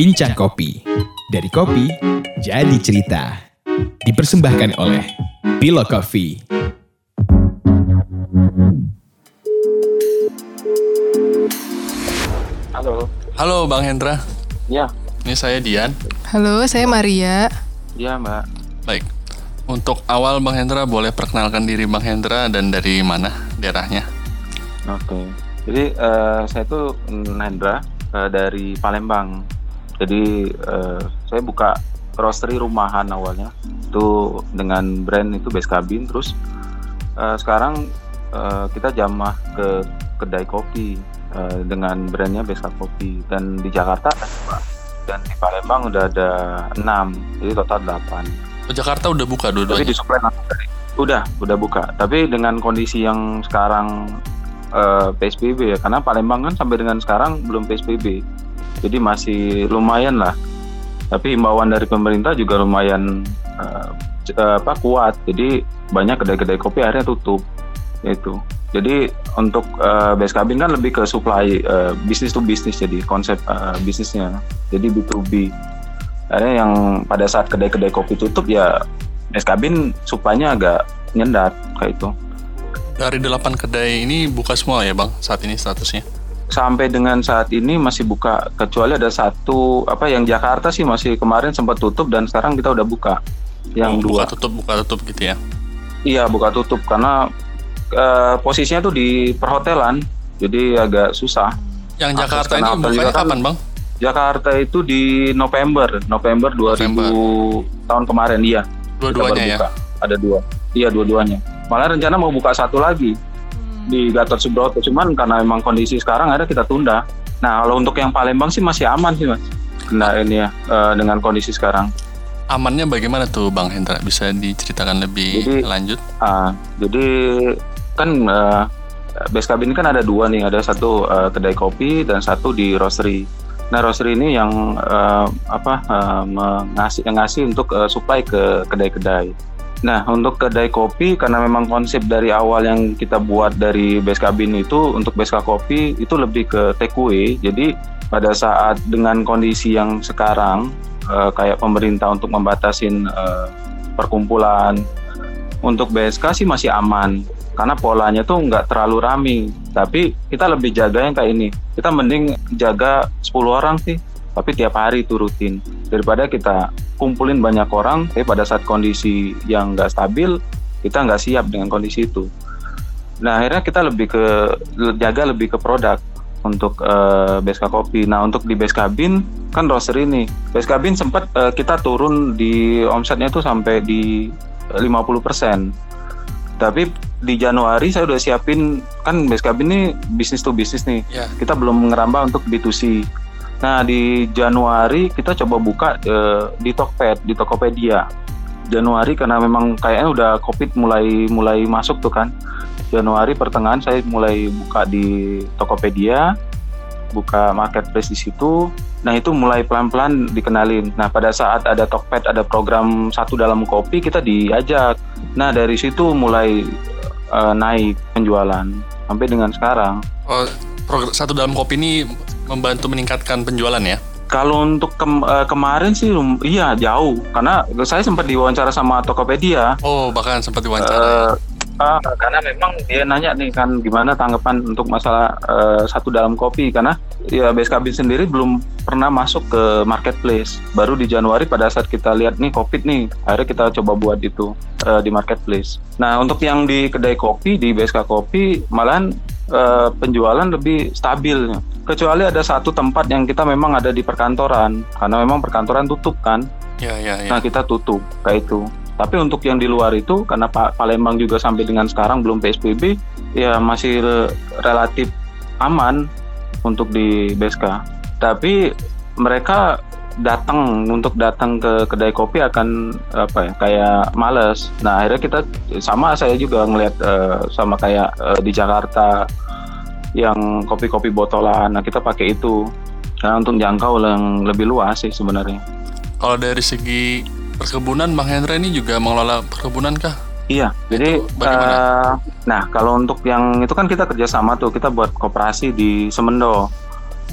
Bincang Kopi. Dari kopi, jadi cerita. Dipersembahkan oleh Bilo Coffee. Halo. Halo Bang Hendra, Ya, ini saya Dian. Halo, saya Maria. ya Mbak. Baik, untuk awal Bang Hendra boleh perkenalkan diri Bang Hendra dan dari mana daerahnya? Oke. Jadi eh, saya tuh Nendra eh, dari Palembang. Jadi eh, saya buka roastery rumahan awalnya. Itu dengan brand itu Base Cabin. Terus eh, sekarang eh, kita jamah ke kedai kopi eh, dengan brandnya Base Kopi. Dan di Jakarta ada dua. Dan di Palembang udah ada enam. Jadi total delapan. Oh, Jakarta udah buka Tapi dua-duanya. disuplai langsung dari udah udah buka. Tapi dengan kondisi yang sekarang eh, PSBB ya, karena Palembang kan sampai dengan sekarang belum PSBB, jadi masih lumayan lah. Tapi himbauan dari pemerintah juga lumayan eh, apa kuat. Jadi banyak kedai-kedai kopi akhirnya tutup itu. Jadi untuk base cabin kan lebih ke supply eh, bisnis to bisnis jadi konsep eh, bisnisnya. Jadi B2B. Akhirnya yang pada saat kedai-kedai kopi tutup ya base supply-nya agak nyendat kayak itu. Dari delapan kedai ini buka semua ya Bang saat ini statusnya? Sampai dengan saat ini masih buka kecuali ada satu apa yang Jakarta sih masih kemarin sempat tutup dan sekarang kita udah buka. Yang Oh, dua buka tutup buka tutup gitu ya. iya buka tutup karena eh, posisinya tuh di perhotelan jadi agak susah. Yang Jakarta ini bukanya kan- kapan Bang? Jakarta itu di November, November 2000 tahun kemarin iya. Dua-duanya ya. Ada dua. Iya dua-duanya. Malah rencana mau buka satu lagi di Gatot Subroto. Cuman karena memang kondisi sekarang ada kita tunda. Nah kalau untuk yang Palembang sih masih aman sih mas. Kena ini ya eh, dengan kondisi sekarang. Amannya bagaimana tuh Bang Hendra? Bisa diceritakan lebih Jadi- lanjut? Ah, jadi kan eh, base cabin kan ada dua nih. Ada satu eh, kedai kopi dan satu di roastery. Nah roastery ini yang eh, apa eh, mengasih ngasih untuk eh, supply ke kedai-kedai. Nah, untuk kedai kopi karena memang konsep dari awal yang kita buat dari base cabin itu untuk base kopi itu lebih ke take away. Jadi pada saat dengan kondisi yang sekarang eh, kayak pemerintah untuk membatasin eh, perkumpulan untuk BSK sih masih aman karena polanya tuh nggak terlalu rame. Tapi kita lebih jaga yang kayak ini. Kita mending jaga 10 orang sih, tapi tiap hari itu rutin daripada kita kumpulin banyak orang, tapi pada saat kondisi yang nggak stabil, kita nggak siap dengan kondisi itu. Nah akhirnya kita lebih ke jaga lebih ke produk untuk eh, BSK Kopi. Nah untuk di BSK Bin kan roaster ini, BSK Bin sempat eh, kita turun di omsetnya tuh sampai di eh, 50%. Tapi di Januari saya udah siapin kan BSK Bin ini bisnis to bisnis nih. Ya. Kita belum ngerambah untuk B2C. Nah di Januari kita coba buka eh, di Tokped, di Tokopedia. Januari karena memang kayaknya udah COVID mulai mulai masuk tuh kan. Januari pertengahan saya mulai buka di Tokopedia, buka marketplace di situ. Nah itu mulai pelan-pelan dikenalin. Nah pada saat ada Tokped, ada program satu dalam kopi kita diajak. Nah dari situ mulai eh, naik penjualan sampai dengan sekarang. Oh, satu dalam kopi ini membantu meningkatkan penjualan ya? Kalau untuk kem- eh, kemarin sih iya jauh karena saya sempat diwawancara sama Tokopedia. Oh, bahkan sempat diwawancara. Eh, ah, karena memang dia nanya nih kan gimana tanggapan untuk masalah eh, satu dalam kopi karena ya Cabin sendiri belum pernah masuk ke marketplace. Baru di Januari pada saat kita lihat nih Covid nih, akhirnya kita coba buat itu eh, di marketplace. Nah, untuk yang di kedai kopi di BSK Kopi malahan eh, penjualan lebih stabil. Kecuali ada satu tempat yang kita memang ada di perkantoran karena memang perkantoran tutup kan. ya, ya, ya. Nah kita tutup kayak itu. Tapi untuk yang di luar itu karena Pa- Palembang juga sampai dengan sekarang belum PSBB, ya masih re- relatif aman untuk di BSK. Tapi mereka datang untuk datang ke kedai kopi akan apa ya kayak males. Nah akhirnya kita sama saya juga ngelihat eh, sama kayak eh, di Jakarta yang kopi-kopi botolan. Nah kita pakai itu. Nah, untuk jangkau yang lebih luas sih sebenarnya. Kalau dari segi perkebunan, Bang Hendra ini juga mengelola perkebunan kah? Iya, jadi eh, nah kalau untuk yang itu kan kita kerjasama tuh kita buat koperasi di Semendo.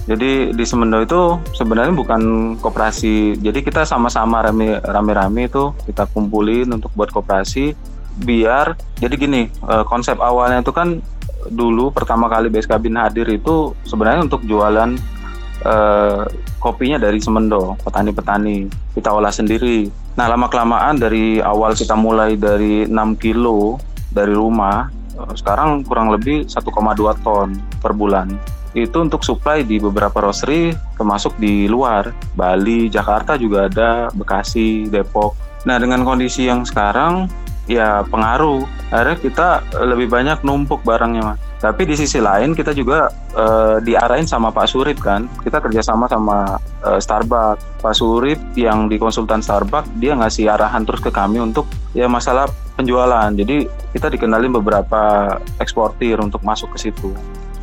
Jadi di Semendo itu sebenarnya bukan koperasi. Jadi kita sama-sama rame- rame-rame itu kita kumpulin untuk buat koperasi biar jadi gini eh, konsep awalnya itu kan dulu pertama kali BSKBin hadir itu sebenarnya untuk jualan eh, kopinya dari Semendo, petani-petani kita olah sendiri. Nah lama kelamaan dari awal kita mulai dari 6 kilo dari rumah, eh, sekarang kurang lebih 1,2 ton per bulan. Itu untuk supply di beberapa roastery, termasuk di luar, Bali, Jakarta juga ada, Bekasi, Depok. Nah dengan kondisi yang sekarang, ya pengaruh. Akhirnya kita lebih banyak numpuk barangnya, mas. Tapi di sisi lain kita juga eh, diarahin sama Pak Surip kan. Kita kerjasama sama eh, Starbucks. Pak Surip yang di konsultan Starbucks dia ngasih arahan terus ke kami untuk ya masalah penjualan. Jadi kita dikenalin beberapa eksportir untuk masuk ke situ.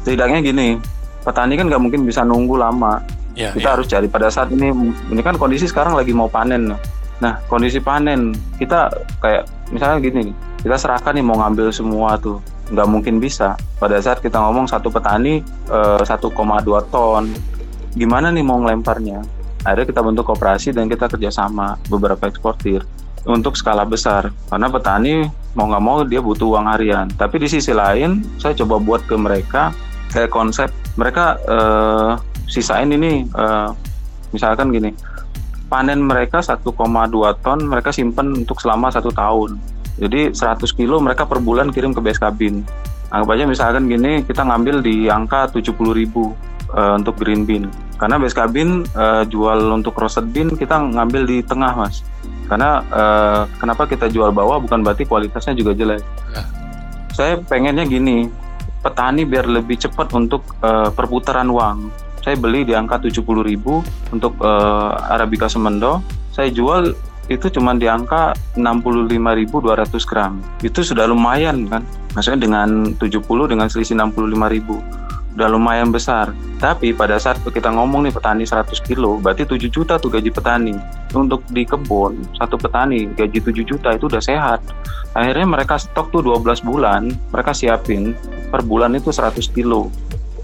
Setidaknya gini, petani kan nggak mungkin bisa nunggu lama. Ya, Kita ya. harus cari pada saat ini. Ini kan kondisi sekarang lagi mau panen. Nah kondisi panen kita kayak misalnya gini, kita serahkan nih mau ngambil semua tuh nggak mungkin bisa. Pada saat kita ngomong satu petani eh, 1,2 ton, gimana nih mau ngelemparnya? Akhirnya kita bentuk koperasi dan kita kerjasama beberapa eksportir untuk skala besar karena petani mau nggak mau dia butuh uang harian. Tapi di sisi lain saya coba buat ke mereka kayak konsep mereka eh, sisain ini eh, misalkan gini panen mereka 1,2 ton mereka simpen untuk selama satu tahun jadi 100 kilo mereka per bulan kirim ke BSKBin. Anggap aja misalkan gini kita ngambil di angka 70 ribu eh, untuk green bean. Karena BSKBin eh, jual untuk roasted bean kita ngambil di tengah mas. Karena eh, kenapa kita jual bawah bukan berarti kualitasnya juga jelek. Ya. Saya pengennya gini, petani biar lebih cepat untuk eh, perputaran uang. Saya beli di angka 70 ribu untuk eh, Arabica Semendo. Saya jual itu cuma di angka 65.200 gram. Itu sudah lumayan kan. Maksudnya dengan 70 dengan selisih 65.000 udah lumayan besar. Tapi pada saat kita ngomong nih petani 100 kilo, berarti 7 juta tuh gaji petani. Untuk di kebun, satu petani gaji 7 juta itu udah sehat. Akhirnya mereka stok tuh 12 bulan, mereka siapin per bulan itu 100 kilo.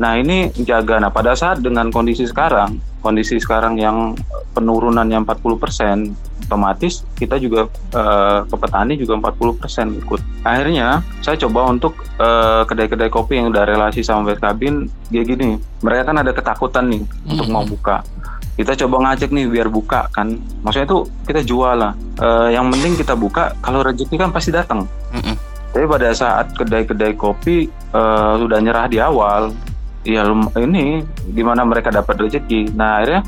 Nah ini jaga. Nah pada saat dengan kondisi sekarang, kondisi sekarang yang penurunannya 40%, otomatis kita juga eh, ke petani juga 40% ikut. Akhirnya saya coba untuk eh, kedai-kedai kopi yang udah relasi sama BSKBin, dia gini, mereka kan ada ketakutan nih untuk mau buka. Kita coba ngajak nih biar buka kan. Maksudnya itu kita jual lah. Eh, yang penting kita buka, kalau rezeki kan pasti datang. Mm-mm. Tapi pada saat kedai-kedai kopi eh, sudah nyerah di awal, ya ini gimana mereka dapat rezeki. Nah akhirnya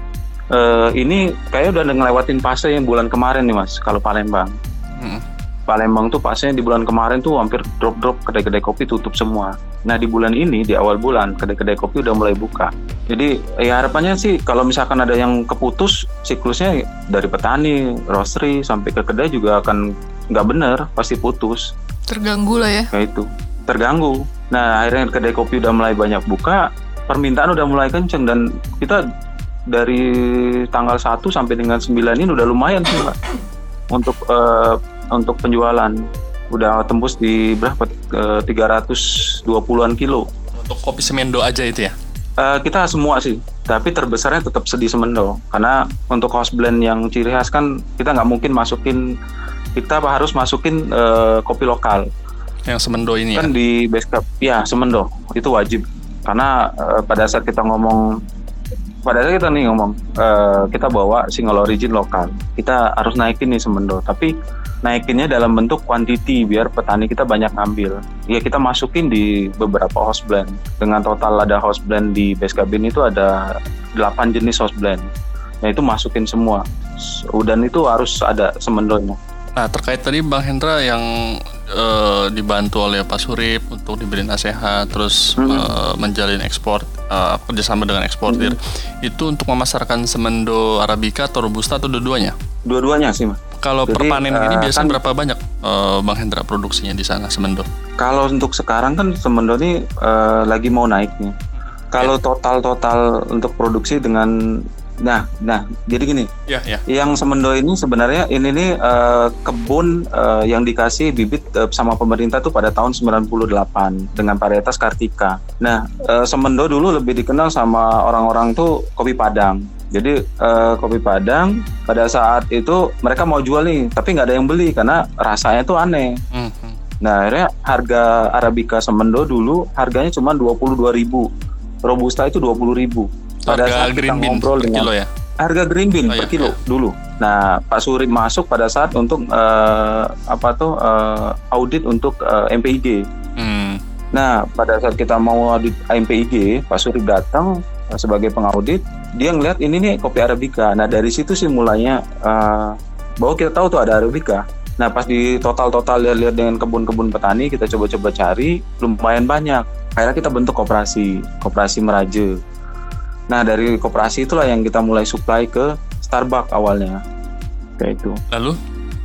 eh, ini kayak udah ngelewatin fase yang bulan kemarin nih mas, kalau Palembang. Mm-mm. Palembang tuh pasnya di bulan kemarin tuh hampir drop-drop kedai-kedai kopi tutup semua. Nah di bulan ini di awal bulan kedai-kedai kopi udah mulai buka. Jadi ya harapannya sih kalau misalkan ada yang keputus siklusnya dari petani, roastery sampai ke kedai juga akan nggak bener pasti putus Terganggu lah ya. kayak itu terganggu. Nah akhirnya kedai kopi udah mulai banyak buka, permintaan udah mulai kenceng dan kita dari tanggal 1 sampai dengan 9 ini udah lumayan sih Pak untuk eh, untuk penjualan udah tembus di berapa Eh, 320-an kilo. Untuk kopi semendo aja itu ya. Eh, kita semua sih, tapi terbesarnya tetap sedih semendo karena untuk house blend yang ciri khas kan kita nggak mungkin masukin kita harus masukin eh, kopi lokal. Yang semendo ini ya. kan di base camp ya semendo. Itu wajib. Karena eh, pada saat kita ngomong pada saat kita nih ngomong eh, kita bawa single origin lokal. Kita harus naikin nih semendo. Tapi naikinnya dalam bentuk quantity biar petani kita banyak ngambil. Ya kita masukin di beberapa house blend. Dengan total ada house blend di base cabin itu ada 8 jenis house blend. Nah itu masukin semua. Dan itu harus ada semendonya Nah terkait tadi Bang Hendra yang eh, dibantu oleh Pak Surip untuk diberi nasihat, terus Mhm. eh, menjalin ekspor eh, kerjasama dengan eksportir, itu untuk memasarkan semendo arabica atau robusta atau dua-duanya? dua-duanya sih mas Kalau Jadi, per panen ini biasanya kan- berapa banyak eh, Bang Hendra produksinya di sana semendo? Kalau untuk sekarang kan Semendo ini eh, lagi mau naik nih. Kalau total-total untuk produksi dengan Nah, nah, jadi gini, Ya, ya. yang semendo ini sebenarnya ini nih eh, kebun eh, yang dikasih bibit eh, sama pemerintah tuh pada tahun 98 dengan varietas Kartika. Nah, eh, semendo dulu lebih dikenal sama orang-orang tuh kopi Padang. Jadi eh, kopi Padang pada saat itu mereka mau jual nih, tapi nggak ada yang beli karena rasanya tuh aneh. Hmm, hmm. Nah, akhirnya harga Arabica Semendo dulu harganya cuma 22.000. Robusta itu 20.000. Pada Harga saat kita green bean ngobrol dengan kilo ya. harga green bean Oh, per iya, kilo dulu. Nah, Pak Surip masuk pada saat untuk eh, apa tuh eh, audit untuk eh, MPIG. Hmm. Nah, pada saat kita mau audit MPIG, Pak Surip datang eh, sebagai pengaudit, dia ngeliat ini nih kopi Arabica. Nah, dari situ sih mulainya eh, bahwa kita tahu tuh ada Arabica. Nah, pas di total-total lihat-lihat dengan kebun-kebun petani, kita coba-coba cari, lumayan banyak. Akhirnya kita bentuk koperasi, koperasi Meraje. Nah, dari koperasi itulah yang kita mulai supply ke Starbucks awalnya. Kayak itu. Lalu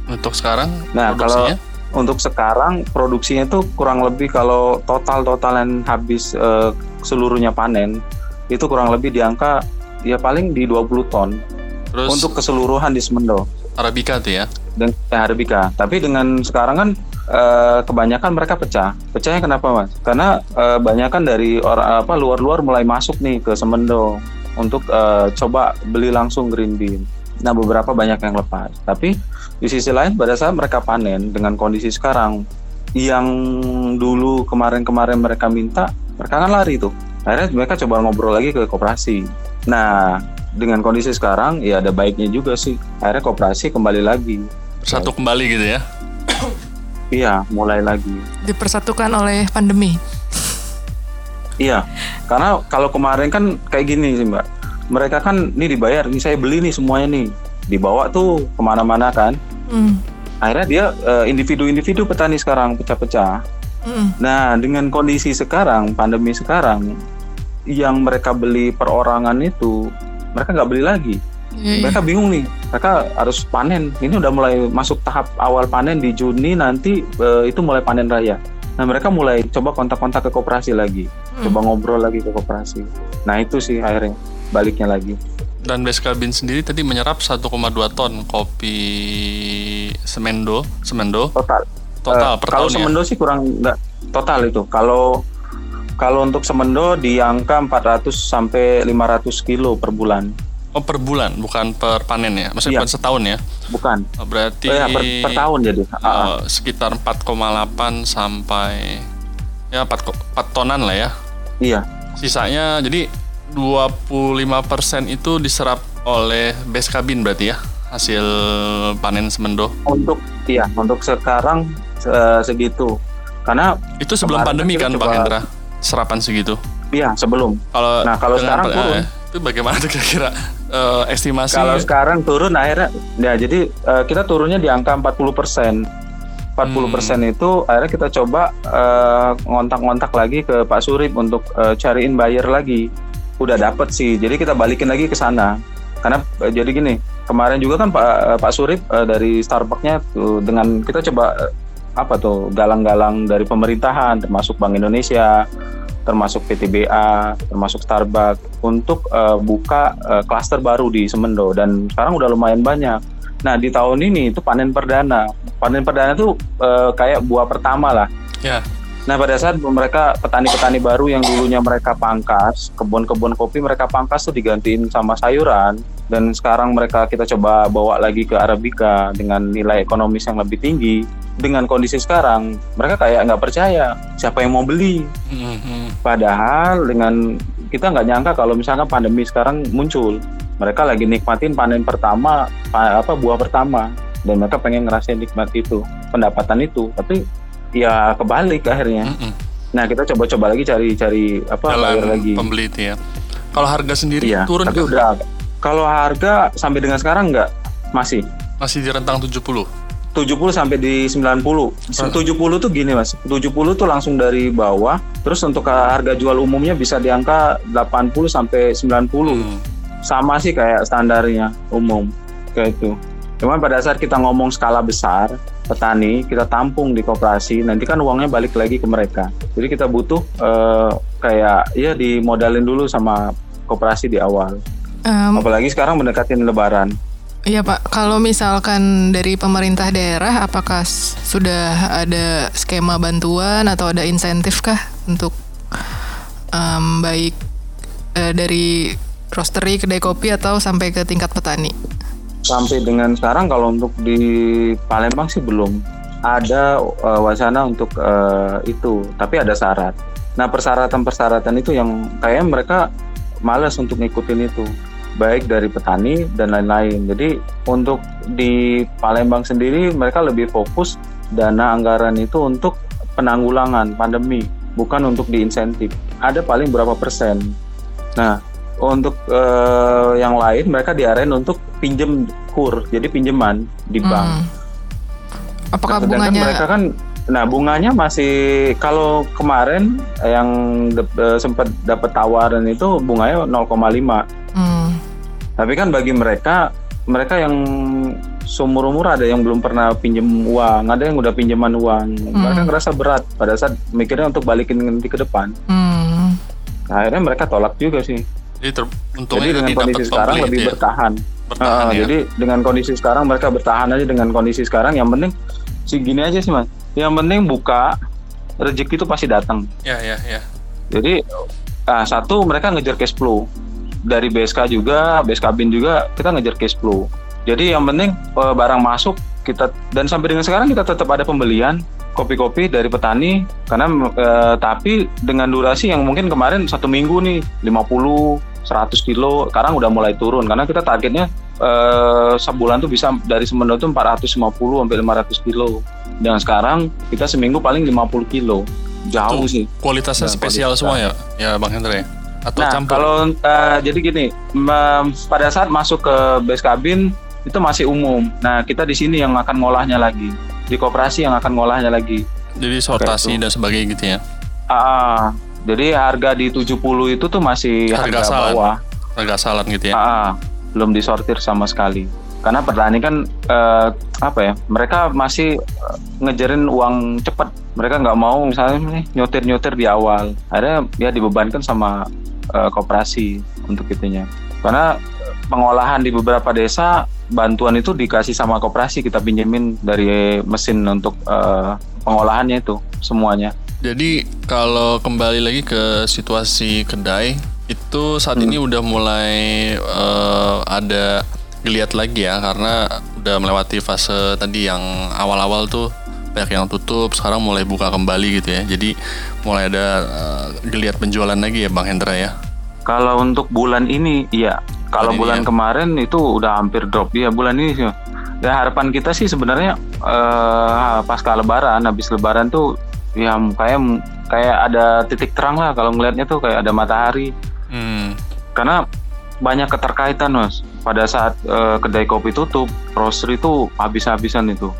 untuk sekarang Nah, kalau produksinya? untuk sekarang produksinya itu kurang lebih kalau total-totalan habis eh, seluruhnya panen itu kurang lebih di angka ya paling di 20 ton terus untuk keseluruhan di Semendo Arabica tuh ya. dan ya, Arabica. Tapi dengan sekarang kan eh, kebanyakan mereka pecah. Pecahnya kenapa mas? Karena eh, banyakan dari orang apa luar-luar mulai masuk nih ke Semendo untuk eh, coba beli langsung green bean. Nah beberapa banyak yang lepas. Tapi di sisi lain pada saat mereka panen dengan kondisi sekarang yang dulu kemarin-kemarin mereka minta mereka kan lari tuh. Akhirnya mereka coba ngobrol lagi ke koperasi. Nah dengan kondisi sekarang ya ada baiknya juga sih. Akhirnya koperasi kembali lagi. Bersatu kembali gitu ya. Iya, mulai lagi. Dipersatukan oleh pandemi. Iya, karena kalau kemarin kan kayak gini sih mbak. Mereka kan ini dibayar, ini saya beli nih semuanya nih. Dibawa tuh ke mana-mana kan. Hmm. Akhirnya dia eh, individu-individu petani sekarang pecah-pecah. Hmm. Nah dengan kondisi sekarang, pandemi sekarang, yang mereka beli perorangan itu mereka nggak beli lagi. Iya, iya. Mereka bingung nih, mereka harus panen. Ini udah mulai masuk tahap awal panen di Juni nanti eh, itu mulai panen raya. Nah mereka mulai coba kontak-kontak ke koperasi lagi, Hmm. coba ngobrol lagi ke koperasi. Nah itu sih akhirnya baliknya lagi. Dan Beskal Bean sendiri tadi menyerap 1,2 ton kopi semendo, semendo Total. total Eh, per kalau ya. semendo sih kurang nggak total itu. Kalau kalau untuk semendo di angka 400 sampai 500 kilo per bulan. Oh per bulan, bukan per panen ya. Maksudnya Iya. bukan setahun ya. Bukan. Oh, Berarti Oh ya, per, per tahun jadi. Eh, sekitar 4,8 sampai ya 4, ko- 4 tonan lah ya. Iya. Sisanya jadi 25% itu diserap oleh base cabin berarti ya hasil panen semendo. Untuk iya, untuk sekarang eh, segitu. Karena Itu sebelum pandemi kan Pak Hendra? Serapan segitu. iya sebelum. Kalau Nah, kalau sekarang turun. eh, itu bagaimana tuh kira-kira eh, estimasi? Kalau sekarang turun akhirnya ya jadi eh, kita turunnya di angka 40%. 40% persen Hmm. itu akhirnya kita coba eh, ngontak-ngontak lagi ke Pak Surip untuk eh, cariin buyer lagi. Udah dapet sih. Jadi kita balikin lagi ke sana. Karena eh, jadi gini, kemarin juga kan Pak eh, Pak Surip eh, dari Starbucksnya tuh dengan kita coba eh, apa tuh galang-galang dari pemerintahan termasuk Bank Indonesia, termasuk PTBA, termasuk Starbucks untuk eh, buka eh, klaster baru di Semendo dan sekarang udah lumayan banyak. Nah di tahun ini itu panen perdana. Panen perdana itu eh, kayak buah pertama lah. Ya. Nah pada saat mereka petani-petani baru yang dulunya mereka pangkas, kebun-kebun kopi mereka pangkas tuh digantiin sama sayuran dan sekarang mereka kita coba bawa lagi ke Arabica dengan nilai ekonomis yang lebih tinggi. Dengan kondisi sekarang mereka kayak nggak percaya siapa yang mau beli. Mhm. Padahal dengan kita nggak nyangka kalau misalkan pandemi sekarang muncul, mereka lagi nikmatin panen pertama, pa- apa buah pertama, dan mereka pengen ngerasain nikmat itu, pendapatan itu, tapi ya kebalik akhirnya. Mhm. Nah kita coba-coba lagi cari-cari apa Jalan lagi. pembeli itu ya. Kalau harga sendiri Iya, turun tapi udah. Kalau harga sampai dengan sekarang nggak masih masih di rentang 70. 70 sampai di 90. 70 tuh gini Mas. 70 tuh langsung dari bawah. Terus untuk harga jual umumnya bisa di angka 80 sampai 90. Hmm. Sama sih kayak standarnya umum kayak itu. Cuman pada saat kita ngomong skala besar, petani kita tampung di koperasi, nanti kan uangnya balik lagi ke mereka. Jadi kita butuh eh, kayak ya dimodalin dulu sama koperasi di awal. Um, Apalagi sekarang mendekatin Lebaran. Iya Pak, kalau misalkan dari pemerintah daerah, apakah sudah ada skema bantuan atau ada insentif kah untuk em, baik eh, dari roastery, kedai kopi atau sampai ke tingkat petani? Sampai dengan sekarang kalau untuk di Palembang sih belum ada eh, wacana untuk eh, itu, tapi ada syarat. Nah persyaratan-persyaratan itu yang kayaknya mereka malas untuk ngikutin itu, baik dari petani dan lain-lain. Jadi untuk di Palembang sendiri mereka lebih fokus dana anggaran itu untuk penanggulangan pandemi, bukan untuk diinsentif. Ada paling berapa persen. Nah untuk eh, yang lain mereka diarahin untuk pinjem kur, jadi pinjaman di bank. Hmm. Apakah Nah, bunganya mereka kan nah bunganya masih kalau kemarin yang de- eh, sempat dapat tawaran itu bunganya 0,5 Hmm, tapi kan bagi mereka mereka yang seumur umur ada yang belum pernah pinjam uang ada yang udah pinjaman uang mereka Hmm. ngerasa berat pada saat mikirnya untuk balikin nanti ke depan hmm, nah, akhirnya mereka tolak juga sih Jadi ter, untungnya jadi dengan kondisi sekarang lebih ya. bertahan Bertahan Ah, ya. Jadi dengan kondisi sekarang mereka bertahan aja dengan kondisi sekarang. Yang penting sih gini aja sih mas. Yang penting buka rezeki itu pasti datang. Ya ya ya. Jadi ah, satu mereka ngejar cash flow dari BSK juga, BSK Bin juga kita ngejar cash flow. Jadi yang penting eh, barang masuk kita dan sampai dengan sekarang kita tetap ada pembelian kopi-kopi dari petani karena eh, tapi dengan durasi yang mungkin kemarin satu minggu nih 50 100 kilo sekarang udah mulai turun karena kita targetnya eh, sebulan tuh bisa dari semendo tuh 450 sampai 500 kilo dan sekarang kita seminggu paling 50 kilo jauh Tuh, sih Kualitasnya Nah, spesial kualitas. semua ya, ya Bang Hendra ya? Atau Nah, campur? kalau eh, jadi gini, pada saat masuk ke base cabin itu masih umum. Nah, kita di sini yang akan ngolahnya lagi. Di koperasi yang akan ngolahnya lagi. Jadi sortasi Kayak dan sebagainya gitu ya? Ah, jadi harga di 70 itu tuh masih Harga harga, asalan. bawah. Harga salat gitu ya? Ah, belum disortir sama sekali. Karena petani kan eh, apa ya? Mereka masih eh, ngejarin uang cepat. Mereka nggak mau misalnya nih, nyotir-nyotir di awal. Akhirnya ya dibebankan sama eh, koperasi untuk itunya. Karena pengolahan di beberapa desa bantuan itu dikasih sama koperasi kita pinjemin dari mesin untuk eh, pengolahannya itu semuanya. Jadi kalau kembali lagi ke situasi kedai itu saat Hmm. ini udah mulai eh, ada geliat lagi ya karena udah melewati fase tadi yang awal-awal tuh banyak yang tutup sekarang mulai buka kembali gitu ya jadi mulai ada eh, geliat penjualan lagi ya Bang Hendra ya Kalau untuk bulan ini, iya. Kalau Bulan ya? kemarin itu udah hampir drop. Iya, bulan ini sih. Ya harapan kita sih sebenarnya eh pasca Lebaran, habis Lebaran tuh ya kayak kayak ada titik terang lah kalau ngelihatnya tuh kayak ada matahari. hmm. Karena banyak keterkaitan mas. Pada saat eh, kedai kopi tutup, roastery itu habis-habisan itu.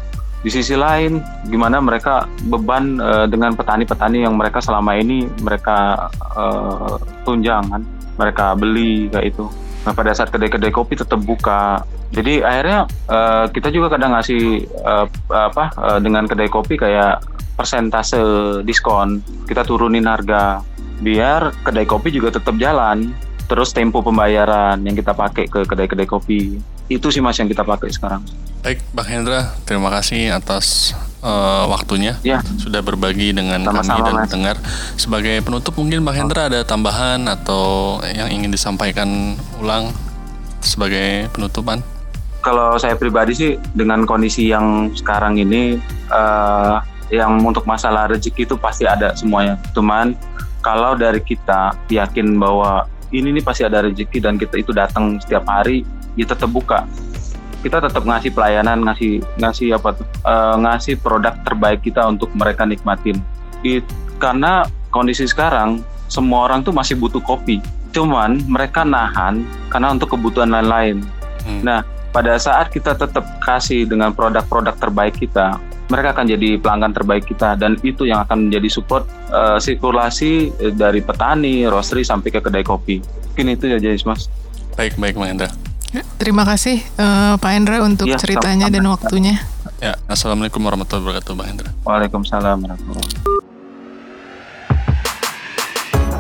Di sisi lain, gimana mereka beban eh, dengan petani-petani yang mereka selama ini mereka eh, tunjang kan, mereka beli kayak itu. Nah pada saat kedai-kedai kopi tetap buka, jadi akhirnya eh, kita juga kadang ngasih eh, apa eh, dengan kedai kopi kayak persentase diskon, kita turunin harga biar kedai kopi juga tetap jalan. Terus tempo pembayaran yang kita pakai ke kedai-kedai kopi itu sih mas yang kita pakai sekarang. baik Bang Hendra terima kasih atas eh, waktunya Ya. sudah berbagi dengan kami Sama-sama, dan Mas. sebagai penutup mungkin Bang Hendra ada tambahan atau yang ingin disampaikan ulang sebagai penutupan kalau saya pribadi sih dengan kondisi yang sekarang ini eh, yang untuk masalah rezeki itu pasti ada semuanya. Cuman kalau dari kita yakin bahwa ini nih pasti ada rezeki dan kita itu datang setiap hari, ya tetap buka. Kita tetap ngasih pelayanan, ngasih ngasih apa tuh? eh, ngasih produk terbaik kita untuk mereka nikmatin. It, karena kondisi sekarang semua orang tuh masih butuh kopi. Cuman mereka nahan karena untuk kebutuhan lain-lain. Hmm. Nah, pada saat kita tetap kasih dengan produk-produk terbaik kita, mereka akan jadi pelanggan terbaik kita dan itu yang akan menjadi support eh, sirkulasi eh, dari petani, roastery sampai ke kedai kopi. Mungkin itu ya Jais Mas. baik baik Bang Hendra Ya, Terima kasih eh, Pak Hendra untuk Iya, ceritanya dan sama-sama. waktunya. ya assalamualaikum warahmatullahi wabarakatuh Bang Hendra Waalaikumsalam warahmatullahi wabarakatuh.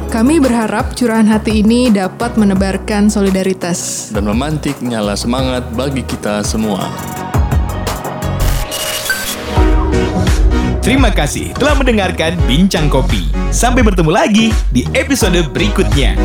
Kami berharap curahan hati ini dapat menebarkan solidaritas. Dan memantik nyala semangat bagi kita semua. Terima kasih telah mendengarkan Bincang Kopi. Sampai bertemu lagi di episode berikutnya.